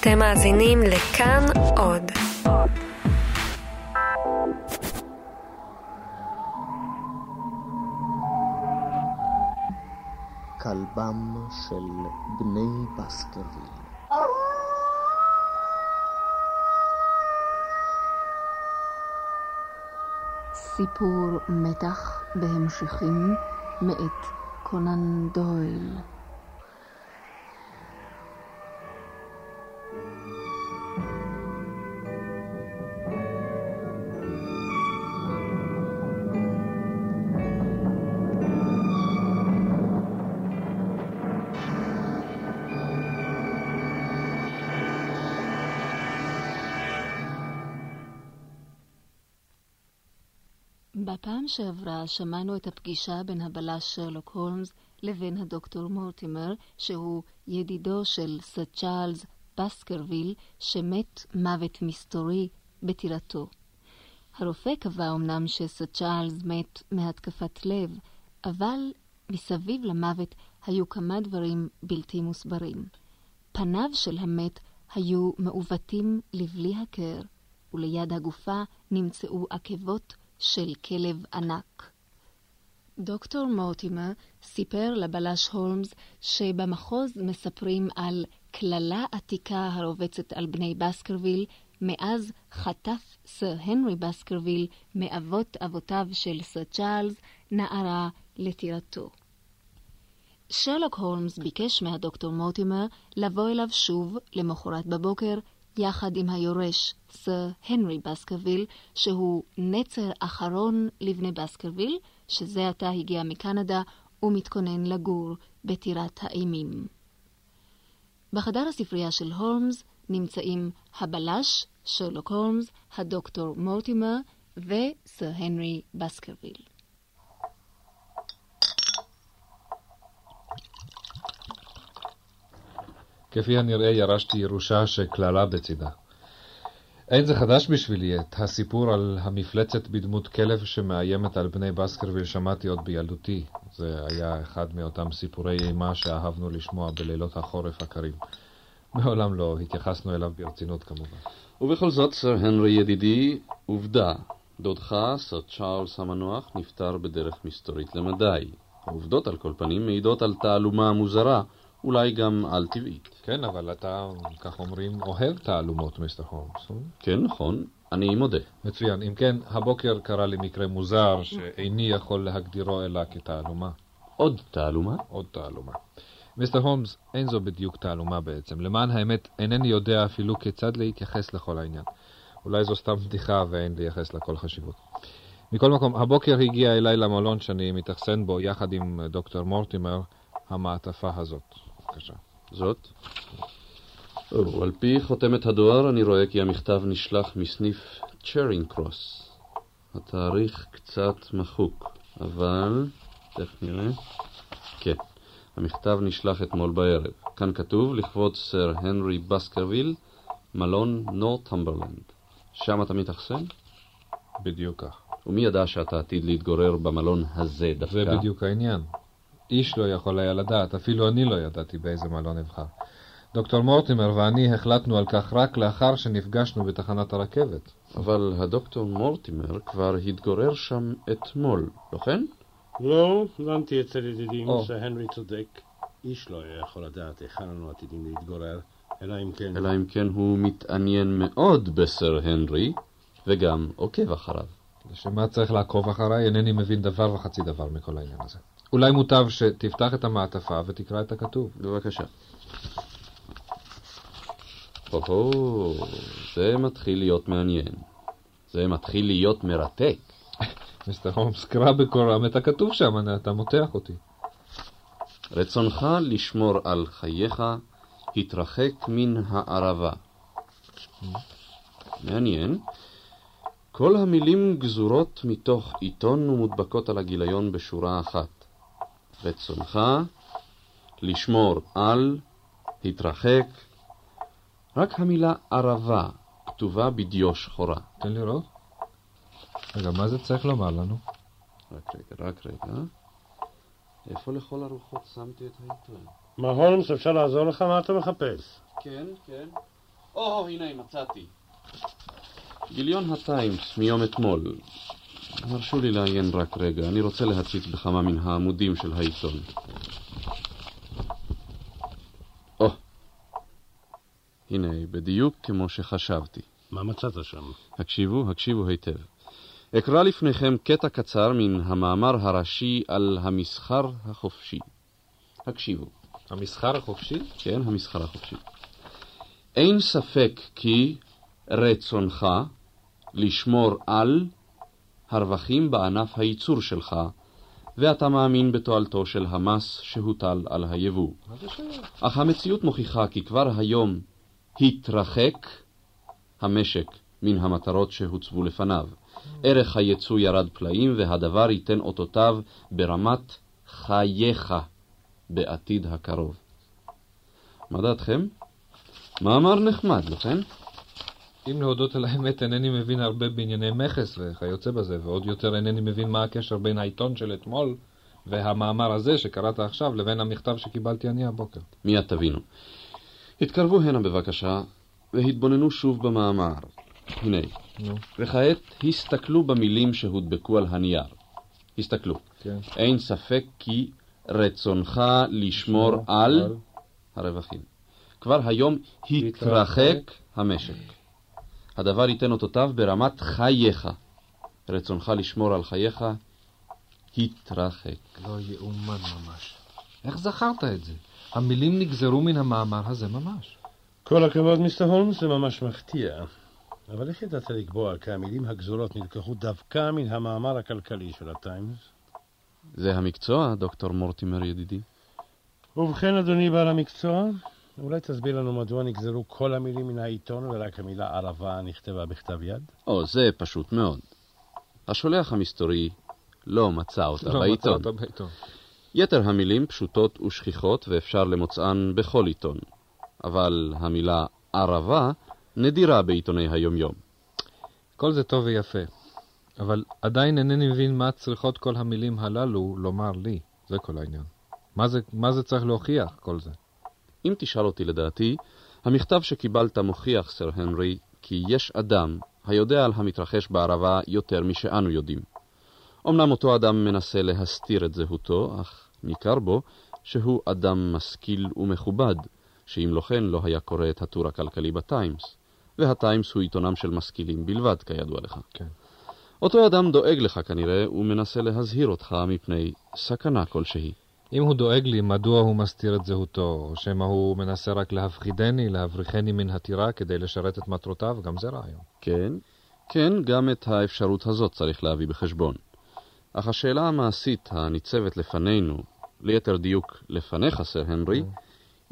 אתם מאזינים לכאן עוד. כלבם של בני בסקרוויל. סיפור מתח בהמשכים מאת קונן דויל. בפעם שעברה שמענו את הפגישה בין הבלש שרלוק הולמס לבין הדוקטור מורטימר, שהוא ידידו של סר צ'ארלס בסקרוויל, שמת מוות מסתורי בטירתו. הרופא קבע אמנם שסר צ'ארלס מת מהתקפת לב, אבל מסביב למוות היו כמה דברים בלתי מוסברים. פניו של המת היו מעוותים לבלי הכר, וליד הגופה נמצאו עקבות של כלב ענק. דוקטור מורטימר סיפר לבלש הולמס שבמחוז מספרים על קללה עתיקה הרובצת על בני בסקרוויל מאז חטף סר הנרי בסקרוויל מאבות אבותיו של סר צ'ארלס נערה לטירתו. שרלוק הולמס ביקש מהדוקטור מורטימר לבוא אליו שוב למחרת בבוקר יחד עם היורש, סר הנרי בסקרוויל, שהוא נצר אחרון לבני בסקרוויל, שזה עתה הגיע מקנדה ומתכונן לגור בטירת האימים. בחדר הספרייה של הולמס נמצאים הבלש, שרלוק הולמס, הדוקטור מורטימר וסר הנרי בסקרוויל. כפי הנראה ירשתי ירושה שקללה בצידה. אין זה חדש בשבילי, את הסיפור על המפלצת בדמות כלב שמאיימת על בני בסקרוויל שמעתי עוד בילדותי. זה היה אחד מאותם סיפורי אימה שאהבנו לשמוע בלילות החורף הקרים. מעולם לא התייחסנו אליו ברצינות כמובן. ובכל זאת, סר הנרי ידידי, עובדה, דודך, סר צ'ארלס המנוח, נפטר בדרך מסתורית למדי. העובדות על כל פנים מעידות על תעלומה מוזרה, אולי גם על-טבעית. כן, אבל אתה, כך אומרים, אוהב תעלומות, מיסטר הולמס. כן, נכון, אני מודה. מצוין. אם כן, הבוקר קרה לי מקרה מוזר שאיני יכול להגדירו אלא כתעלומה. עוד תעלומה? עוד תעלומה. מיסטר הולמס, אין זו בדיוק תעלומה בעצם. למען האמת, אינני יודע אפילו כיצד להתייחס לכל העניין. אולי זו סתם בדיחה ואין לייחס לה כל חשיבות. מכל מקום, הבוקר הגיע אליי למלון שאני מתאכסן בו יחד עם דוקטור מורטימר, המעטפה הזאת. בבקשה. זאת? או, על פי חותמת הדואר אני רואה כי המכתב נשלח מסניף צ'רינג קרוס. התאריך קצת מחוק, אבל... תכף נראה. כן, המכתב נשלח אתמול בערב. כאן כתוב לכבוד סר הנרי בסקרוויל, מלון נורטמברלנד. שם אתה מתאכסן? בדיוק כך. ומי ידע שאתה עתיד להתגורר במלון הזה דווקא? זה בדיוק העניין. איש לא יכול היה לדעת, אפילו אני לא ידעתי באיזה מלון אבחר. דוקטור מורטימר ואני החלטנו על כך רק לאחר שנפגשנו בתחנת הרכבת. אבל הדוקטור מורטימר כבר התגורר שם אתמול, לא כן? לא, הבנתי אצל ידידים או. שהנרי צודק. איש לא היה יכול לדעת היכן אנו עתידים להתגורר, אלא אם כן... אלא אם כן הוא מתעניין מאוד בסר הנרי, וגם עוקב אחריו. לשם מה צריך לעקוב אחריי? אינני מבין דבר וחצי דבר מכל העניין הזה. אולי מוטב שתפתח את המעטפה ותקרא את הכתוב. בבקשה. הו-הו, זה מתחיל להיות מעניין. זה מתחיל להיות מרתק. מיסטר הולמס, קרא בקורם את הכתוב שם, אתה מותח אותי. רצונך לשמור על חייך, התרחק מן הערבה. מעניין. כל המילים גזורות מתוך עיתון ומודבקות על הגיליון בשורה אחת. רצונך לשמור על, התרחק. רק המילה ערבה כתובה בדיו שחורה. תן לראות. רגע, מה זה צריך לומר לנו? רק רגע, רק רגע. איפה לכל הרוחות שמתי את העיתון? מה הולמס, אפשר לעזור לך? מה אתה מחפש? כן, כן. או, הנה, מצאתי. גיליון הטיימס מיום אתמול. הרשו לי לעיין רק רגע, אני רוצה להציץ בכמה מן העמודים של העיתון. או, הנה, בדיוק כמו שחשבתי. מה מצאת שם? הקשיבו, הקשיבו היטב. אקרא לפניכם קטע קצר מן המאמר הראשי על המסחר החופשי. הקשיבו. המסחר החופשי? כן, המסחר החופשי. אין ספק כי רצונך לשמור על הרווחים בענף הייצור שלך, ואתה מאמין בתועלתו של המס שהוטל על היבוא. אך המציאות מוכיחה כי כבר היום התרחק המשק מן המטרות שהוצבו לפניו. ערך היצוא ירד פלאים, והדבר ייתן אותותיו ברמת חייך בעתיד הקרוב. מה דעתכם? מאמר נחמד, לא כן? אם להודות על האמת, אינני מבין הרבה בענייני מכס וכיוצא בזה, ועוד יותר אינני מבין מה הקשר בין העיתון של אתמול והמאמר הזה שקראת עכשיו לבין המכתב שקיבלתי אני הבוקר. מיד תבינו. התקרבו הנה בבקשה, והתבוננו שוב במאמר. הנה, נו, וכעת הסתכלו במילים שהודבקו על הנייר. הסתכלו. כן. אין ספק כי רצונך לשמור על הרווחים. כבר היום התרחק המשק. הדבר ייתן אותותיו ברמת חייך. רצונך לשמור על חייך התרחק. לא יאומן ממש. איך זכרת את זה? המילים נגזרו מן המאמר הזה ממש. כל הכבוד, מיסטר הולמס, זה ממש מפתיע. אבל איך ידעת לקבוע כי המילים הגזורות נלקחו דווקא מן המאמר הכלכלי של הטיימס? זה המקצוע, דוקטור מורטימר ידידי. ובכן, אדוני בעל המקצוע, אולי תסביר לנו מדוע נגזרו כל המילים מן העיתון ורק המילה ערבה נכתבה בכתב יד? או, זה פשוט מאוד. השולח המסתורי לא מצא אותה לא בעיתון. מצא אותה בעיתון. יתר המילים פשוטות ושכיחות ואפשר למוצאן בכל עיתון. אבל המילה ערבה נדירה בעיתוני היומיום. כל זה טוב ויפה, אבל עדיין אינני מבין מה צריכות כל המילים הללו לומר לי. זה כל העניין. מה זה, מה זה צריך להוכיח, כל זה? אם תשאל אותי לדעתי, המכתב שקיבלת מוכיח, סר הנרי, כי יש אדם היודע על המתרחש בערבה יותר משאנו יודעים. אמנם אותו אדם מנסה להסתיר את זהותו, אך ניכר בו שהוא אדם משכיל ומכובד, שאם לא כן לא היה קורא את הטור הכלכלי בטיימס, והטיימס הוא עיתונם של משכילים בלבד, כידוע לך. כן. אותו אדם דואג לך כנראה ומנסה להזהיר אותך מפני סכנה כלשהי. אם הוא דואג לי, מדוע הוא מסתיר את זהותו? או שמא הוא מנסה רק להפחידני, להבריחני מן הטירה כדי לשרת את מטרותיו? גם זה רעיון. כן, כן, גם את האפשרות הזאת צריך להביא בחשבון. אך השאלה המעשית הניצבת לפנינו, ליתר דיוק לפניך, סר הנרי,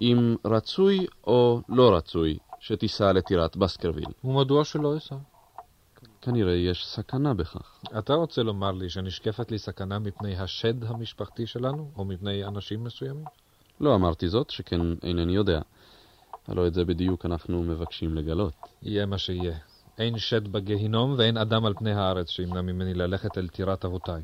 אם רצוי או לא רצוי שתיסע לטירת בסקרוויל. ומדוע שלא אסע? כנראה יש סכנה בכך. אתה רוצה לומר לי שנשקפת לי סכנה מפני השד המשפחתי שלנו, או מפני אנשים מסוימים? לא אמרתי זאת, שכן אינני יודע. הלא את זה בדיוק אנחנו מבקשים לגלות. יהיה מה שיהיה. אין שד בגיהינום ואין אדם על פני הארץ שימנע ממני ללכת אל טירת אבותיי.